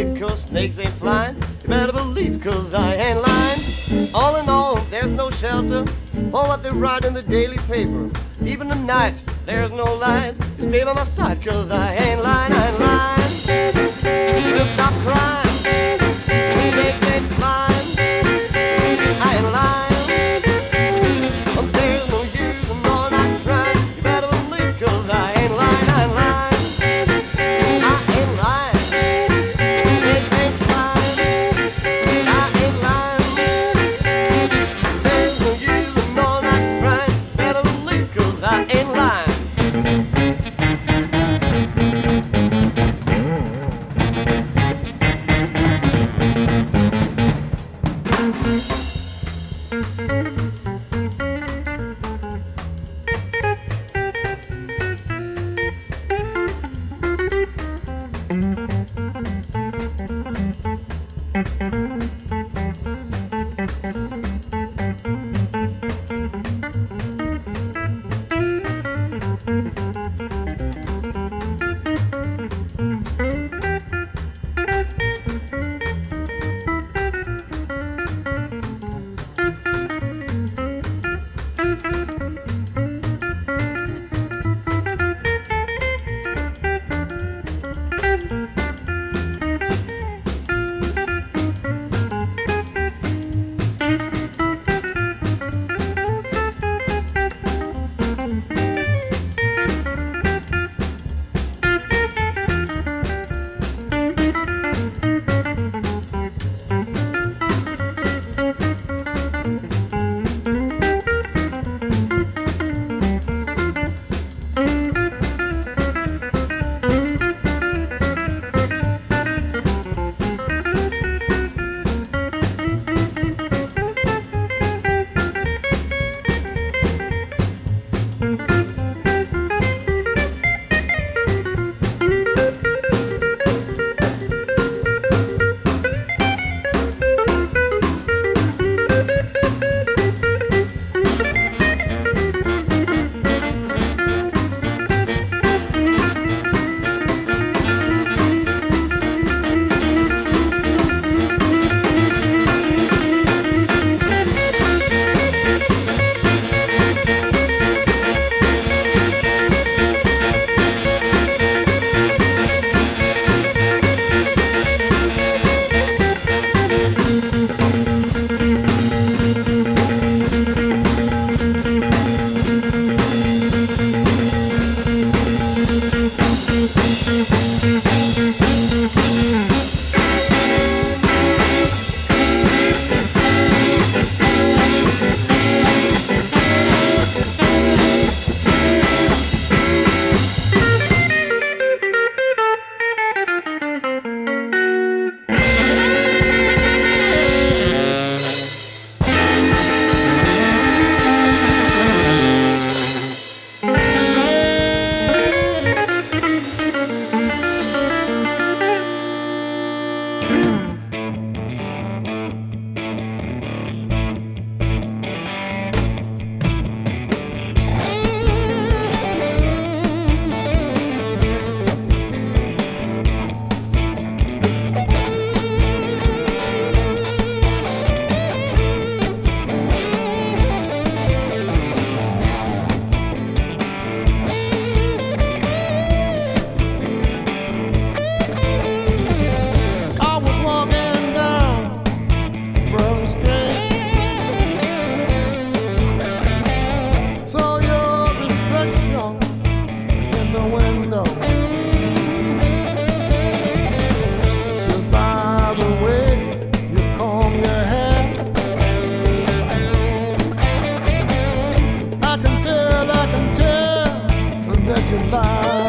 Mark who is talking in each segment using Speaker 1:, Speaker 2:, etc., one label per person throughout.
Speaker 1: I know big cause snakes ain't flying. You better believe, cause I ain't lying. All in all, there's no shelter for what they write in the daily paper. Even at night, there's no light. You stay by my side, July.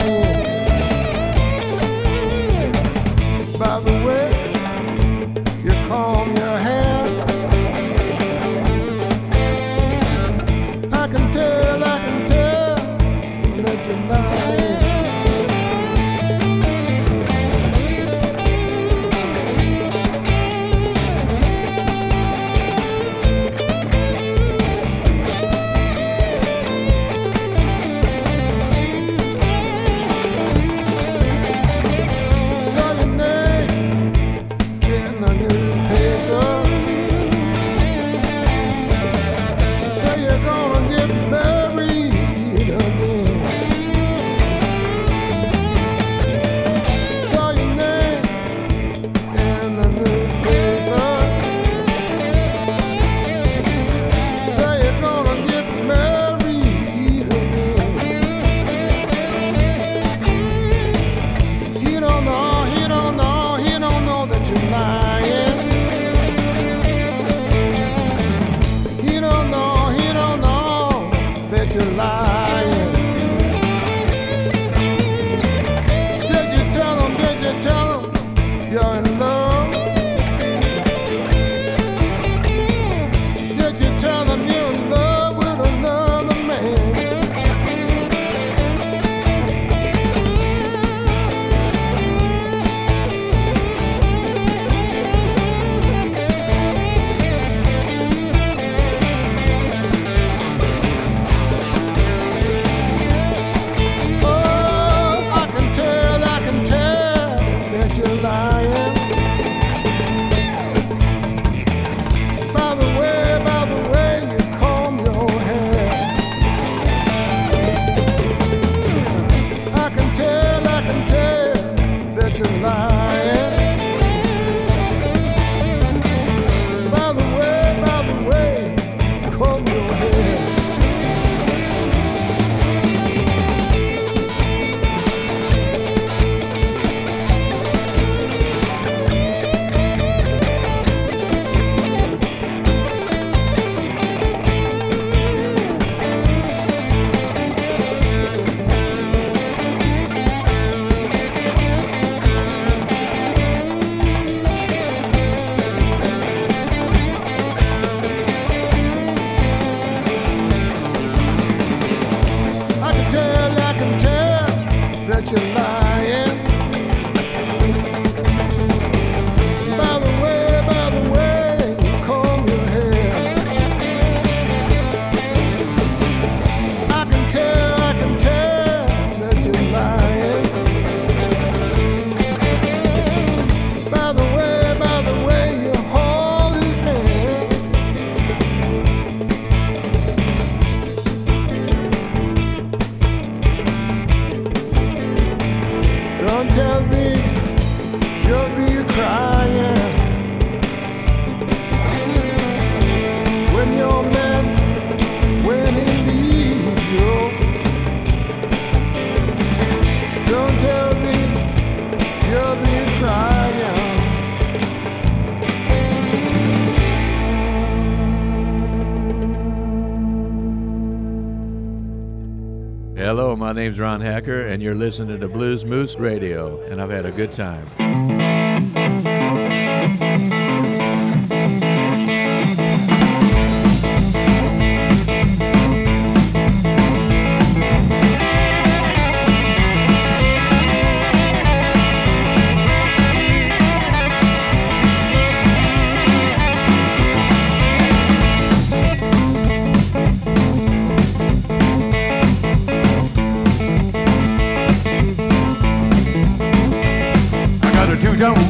Speaker 1: Hello,
Speaker 2: my name's Ron Hacker, and you're listening to Blues Moose Radio, and I've had a good time.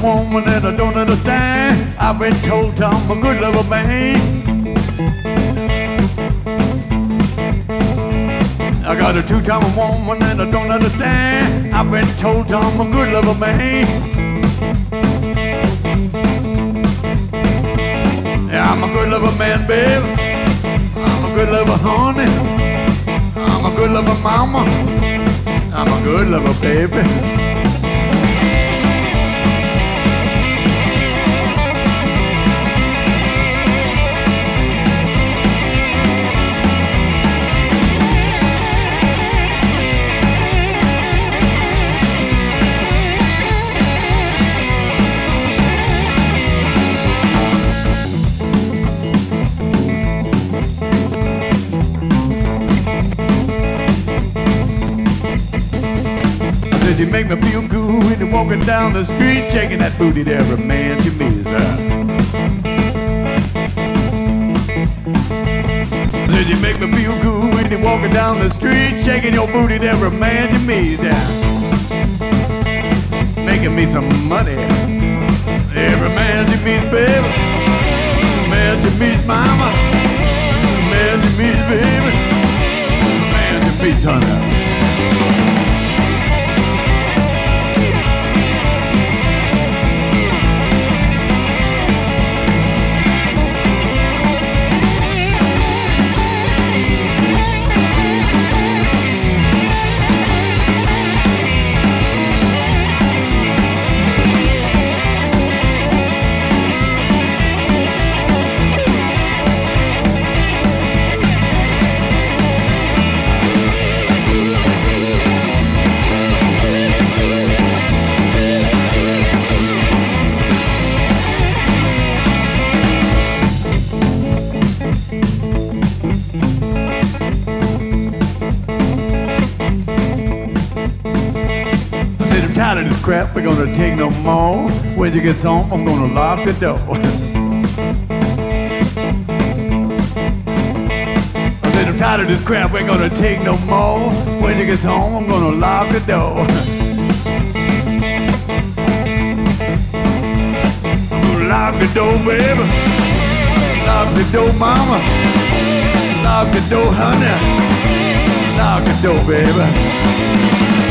Speaker 2: Woman that I don't understand. I've been told I'm a good lover man. I got a two-time woman that I don't understand. I've been told I'm a good lover man. Yeah, I'm a good lover man, babe. I'm a good lover, honey. I'm a good lover, mama. I'm a good little baby. You make me feel good when you're walking down the street, shaking that booty to every man you meet. Said you make me feel good when you're walking down the street, shaking your booty to every man you meet. Making me some money. Every man you meet, baby. Man you meet, mama. Man you meet, baby. Man you meet, honey. Crap we're gonna take no more. When you get home, I'm gonna lock the door. I said I'm tired of this crap, we're gonna take no more. When you get home, I'm gonna lock the door. Lock the door, baby. Lock the door, mama. Lock the door, honey. Lock the door, baby.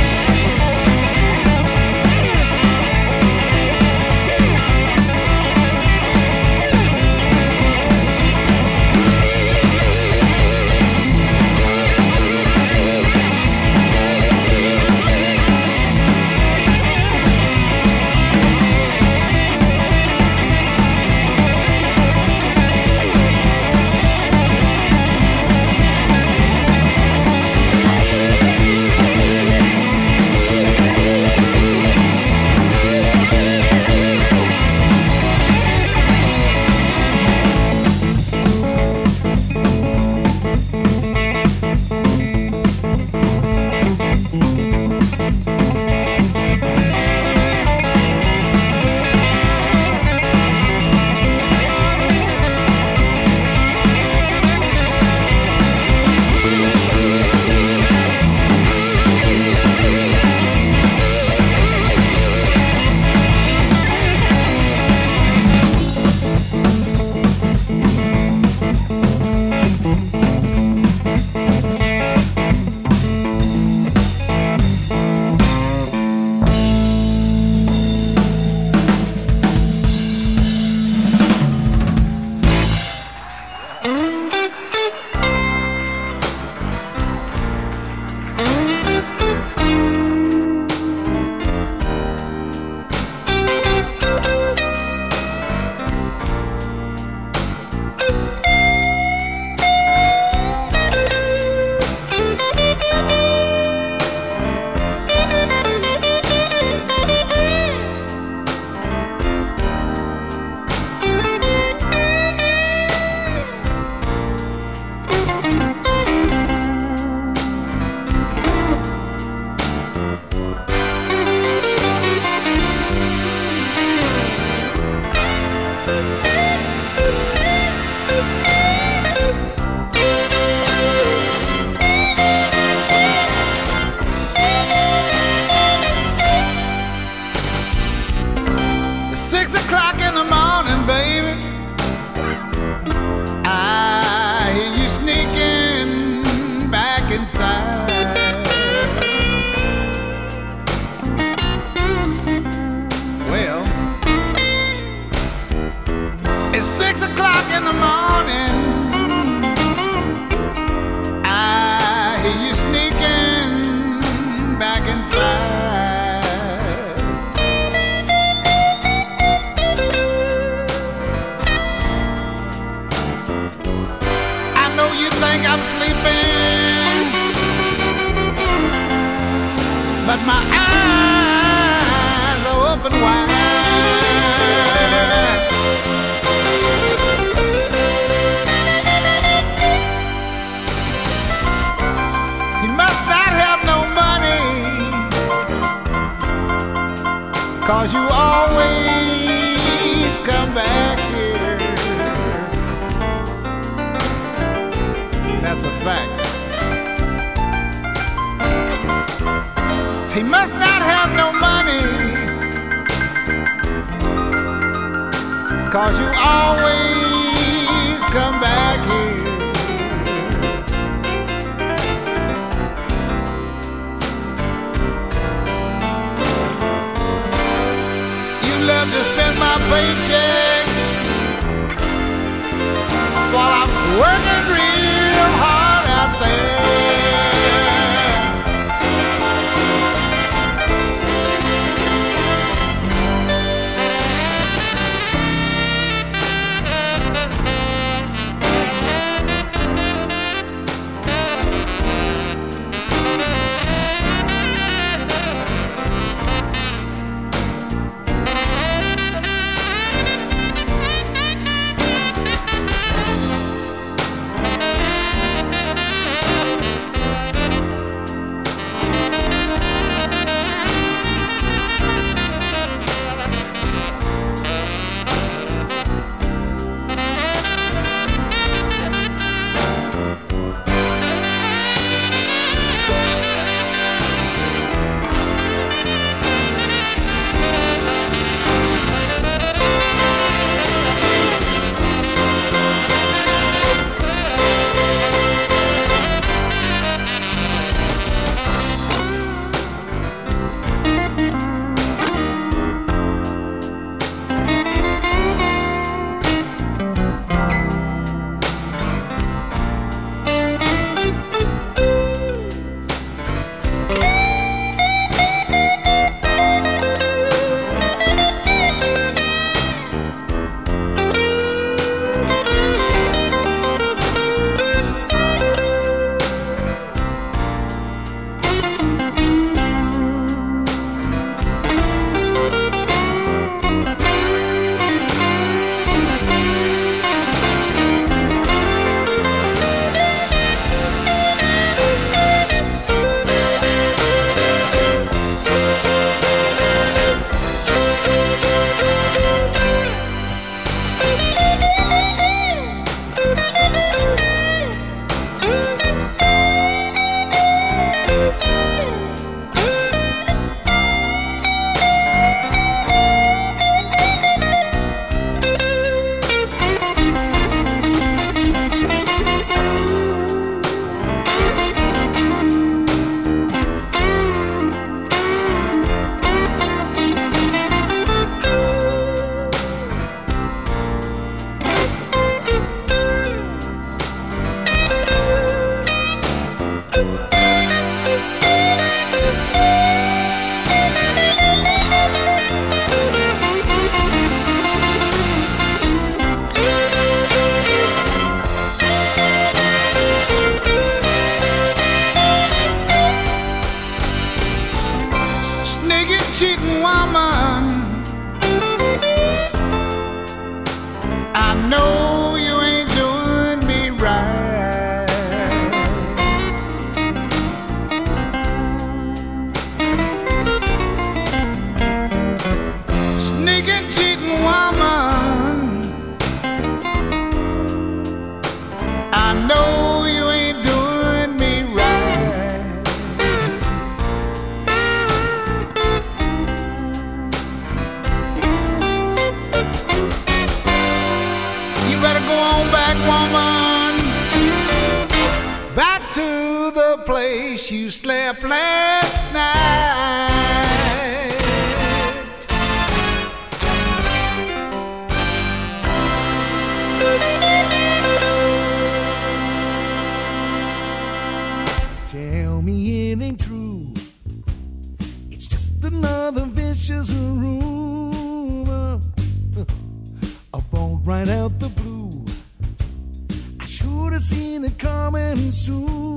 Speaker 3: Seen it coming sooner.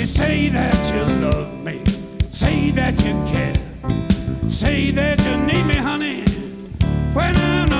Speaker 3: You
Speaker 4: say that you love me, say that you care, say that you need me, honey. When I'm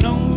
Speaker 4: know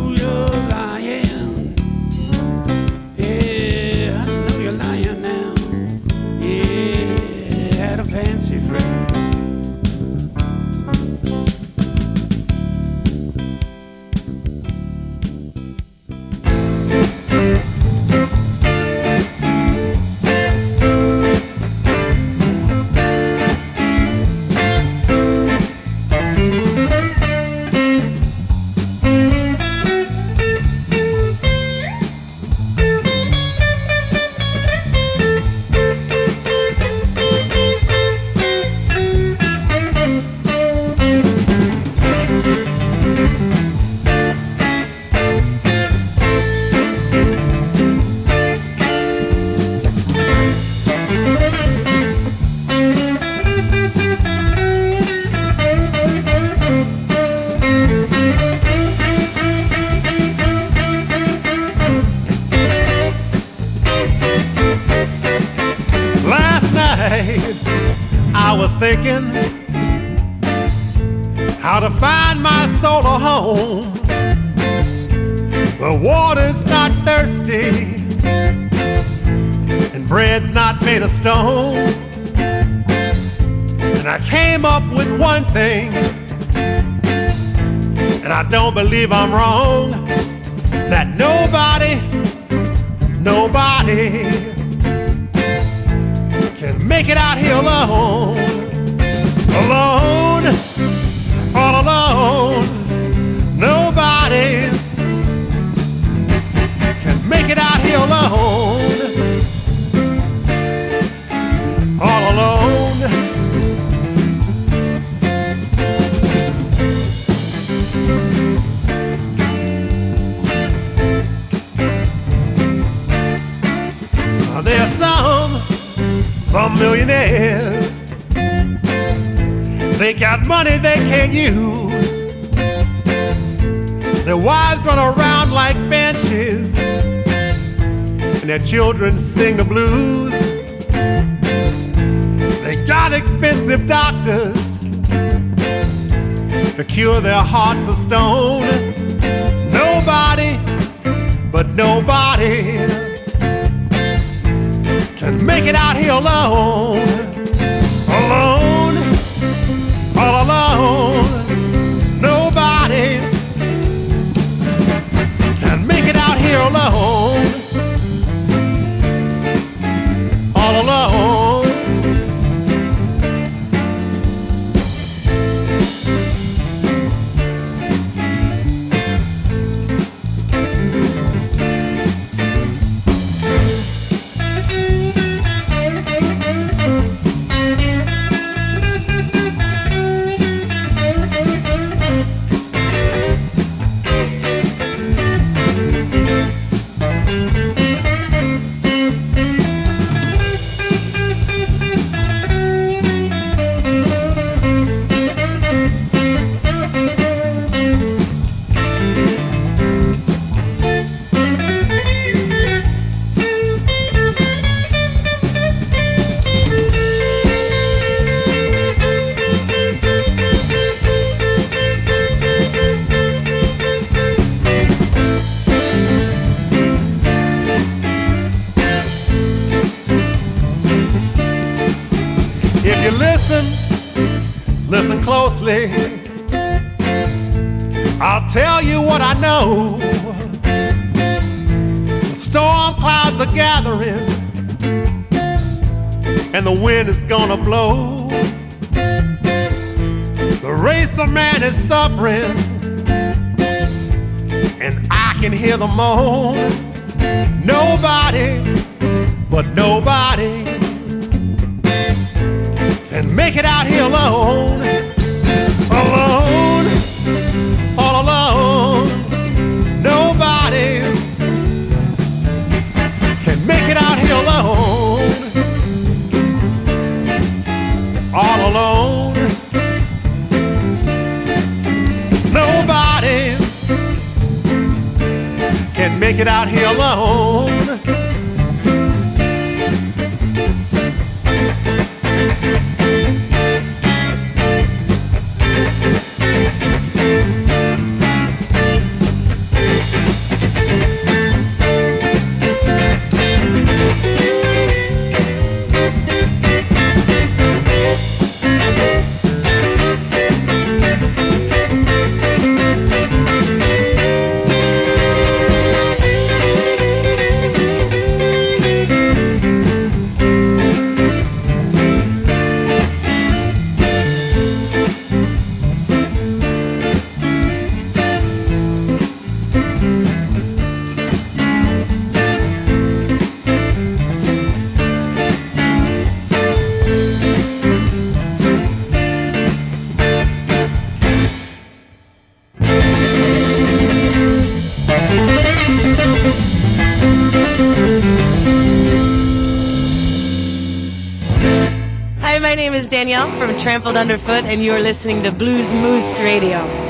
Speaker 5: money they can't use. Their wives run around like benches, and their children sing the blues. They got expensive doctors to cure their hearts of stone. Nobody, but nobody can make it out here alone. Alone, out closely. I'll tell you what I know. The storm clouds are gathering, and the wind is gonna blow. The race of man is suffering, and I can hear the moan. Nobody, but nobody can make it out here alone. Alone, make it out here alone.
Speaker 6: Underfoot, and you are listening to Blues Moose Radio.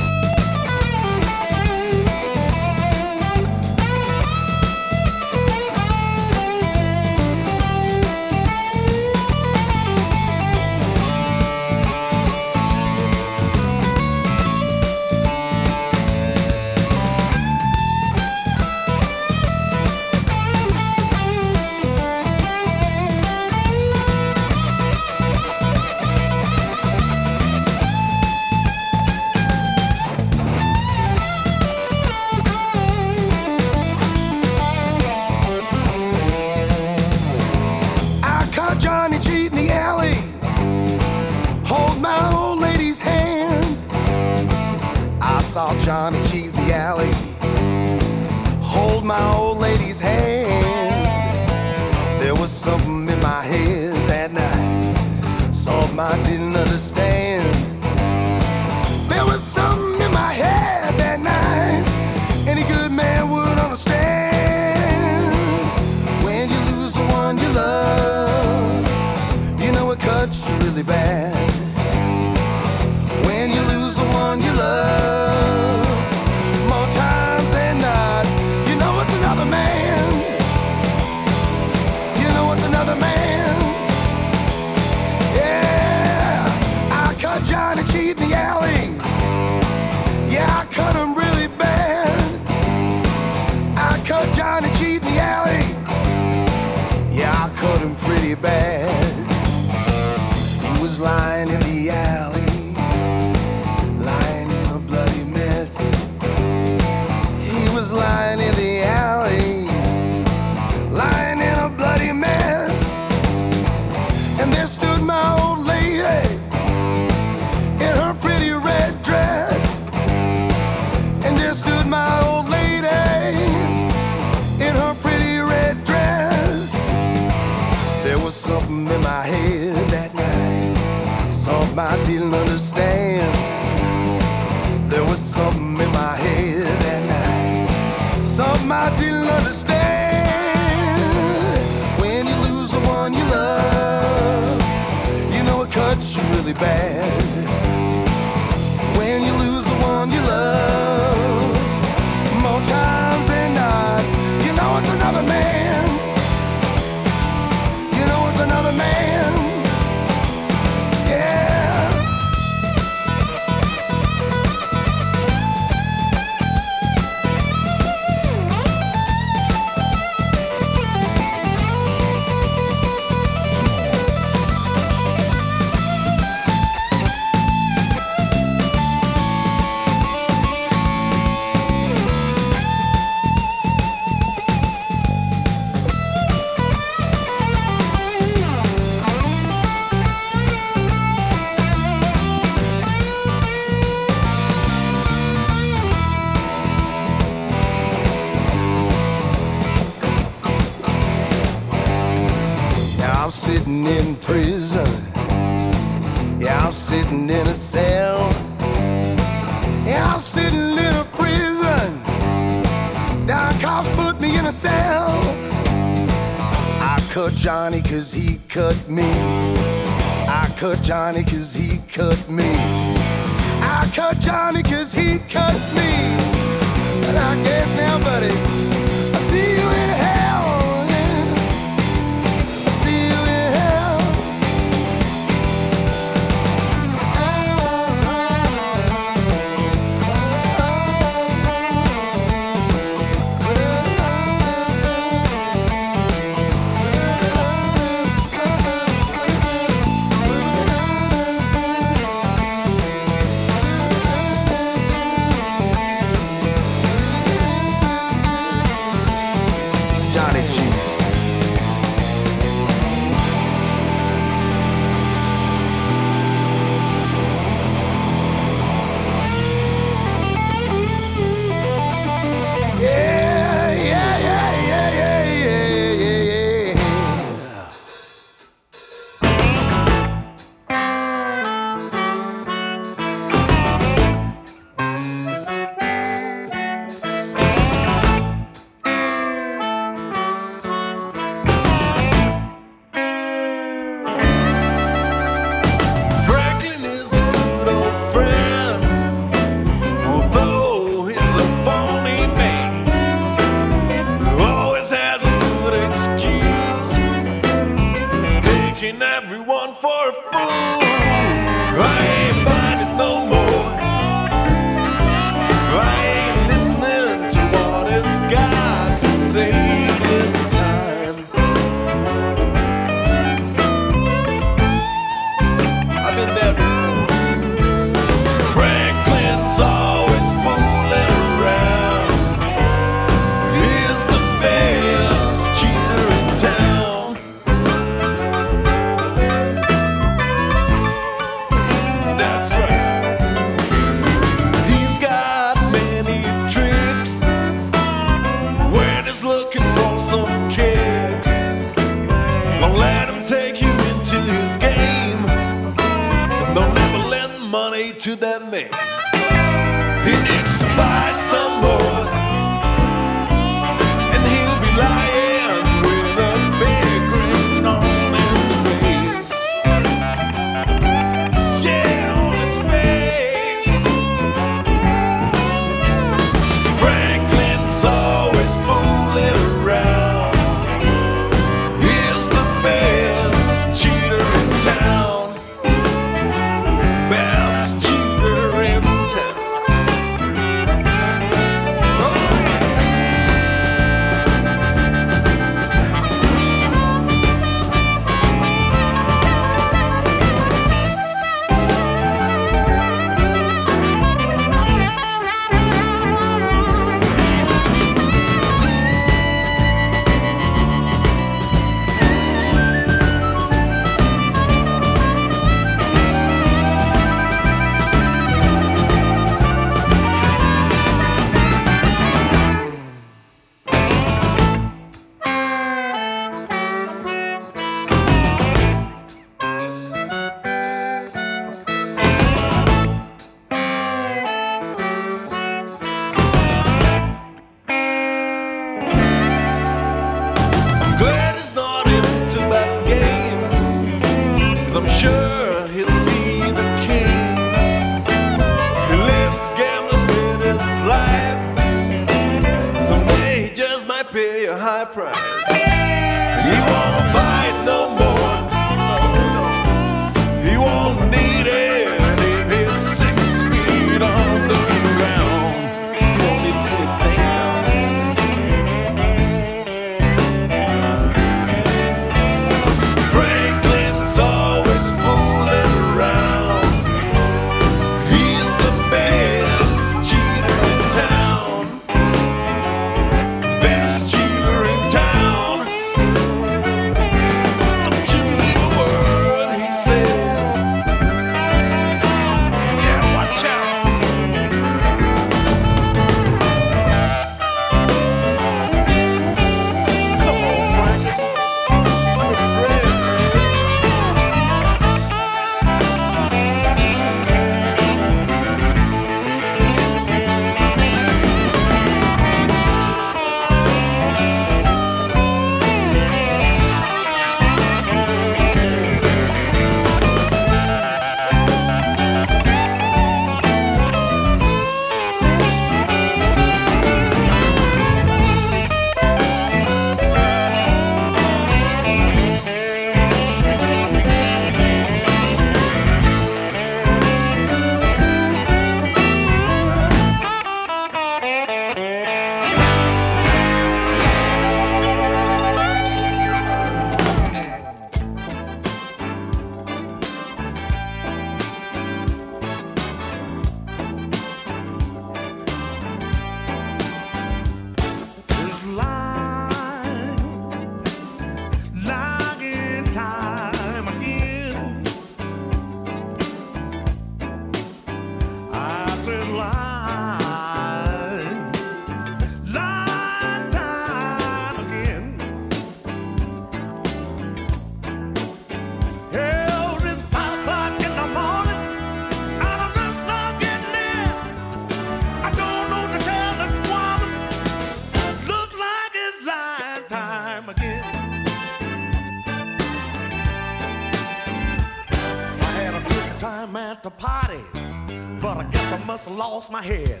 Speaker 7: My head.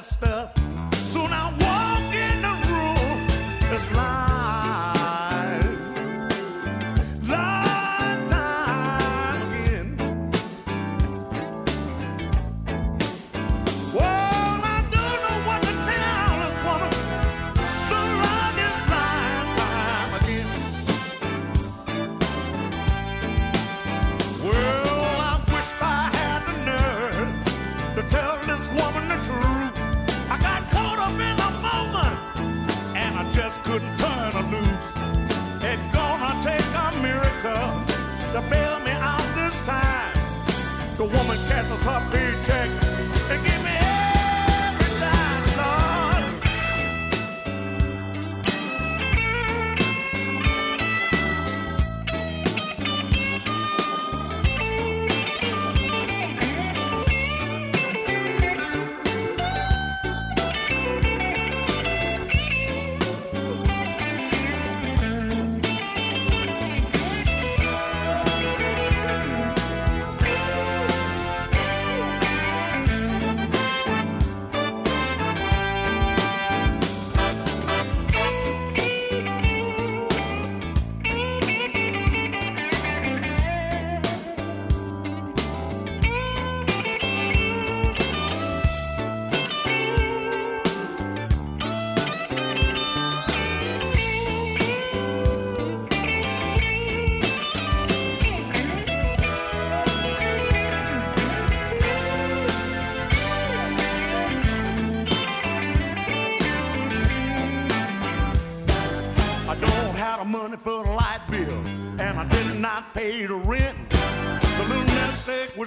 Speaker 7: That
Speaker 8: stuff. Soon I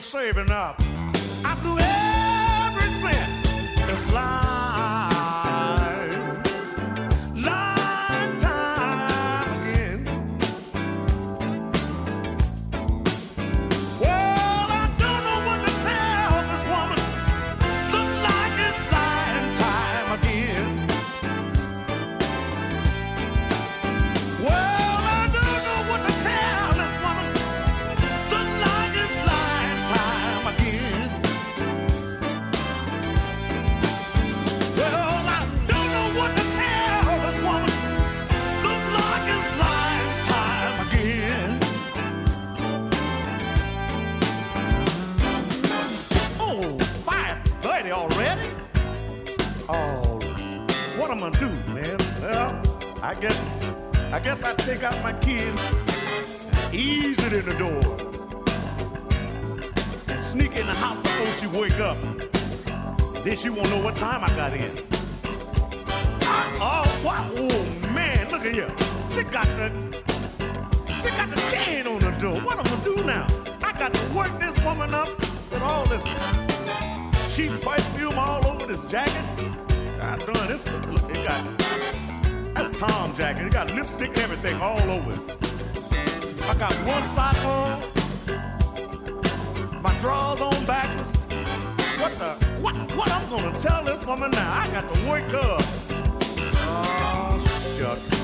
Speaker 8: saving up. I woman up with all this cheap perfume all over this jacket. God darn, this look, it got that's Tom jacket. It got lipstick and everything all over it. I got one sock on, my drawers on backwards. What the? What? What I'm gonna tell this woman now? I got to wake up. Oh shucks.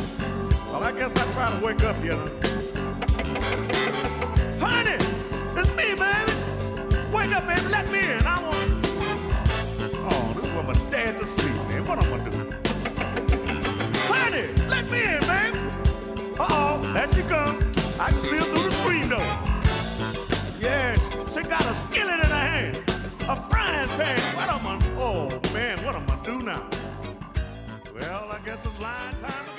Speaker 8: Well, I guess I try to wake up. Honey, it's me, baby. Wake up, baby. Let me in. I want. Oh, this woman dead to sleep, man. What I'm gonna do? Honey, let me in, baby. Uh-oh, there she come. I can see her through the screen door. Yes, she got a skillet in her hand. A frying pan. What am I? Oh, man, what am I do now? Well, I guess it's line time again.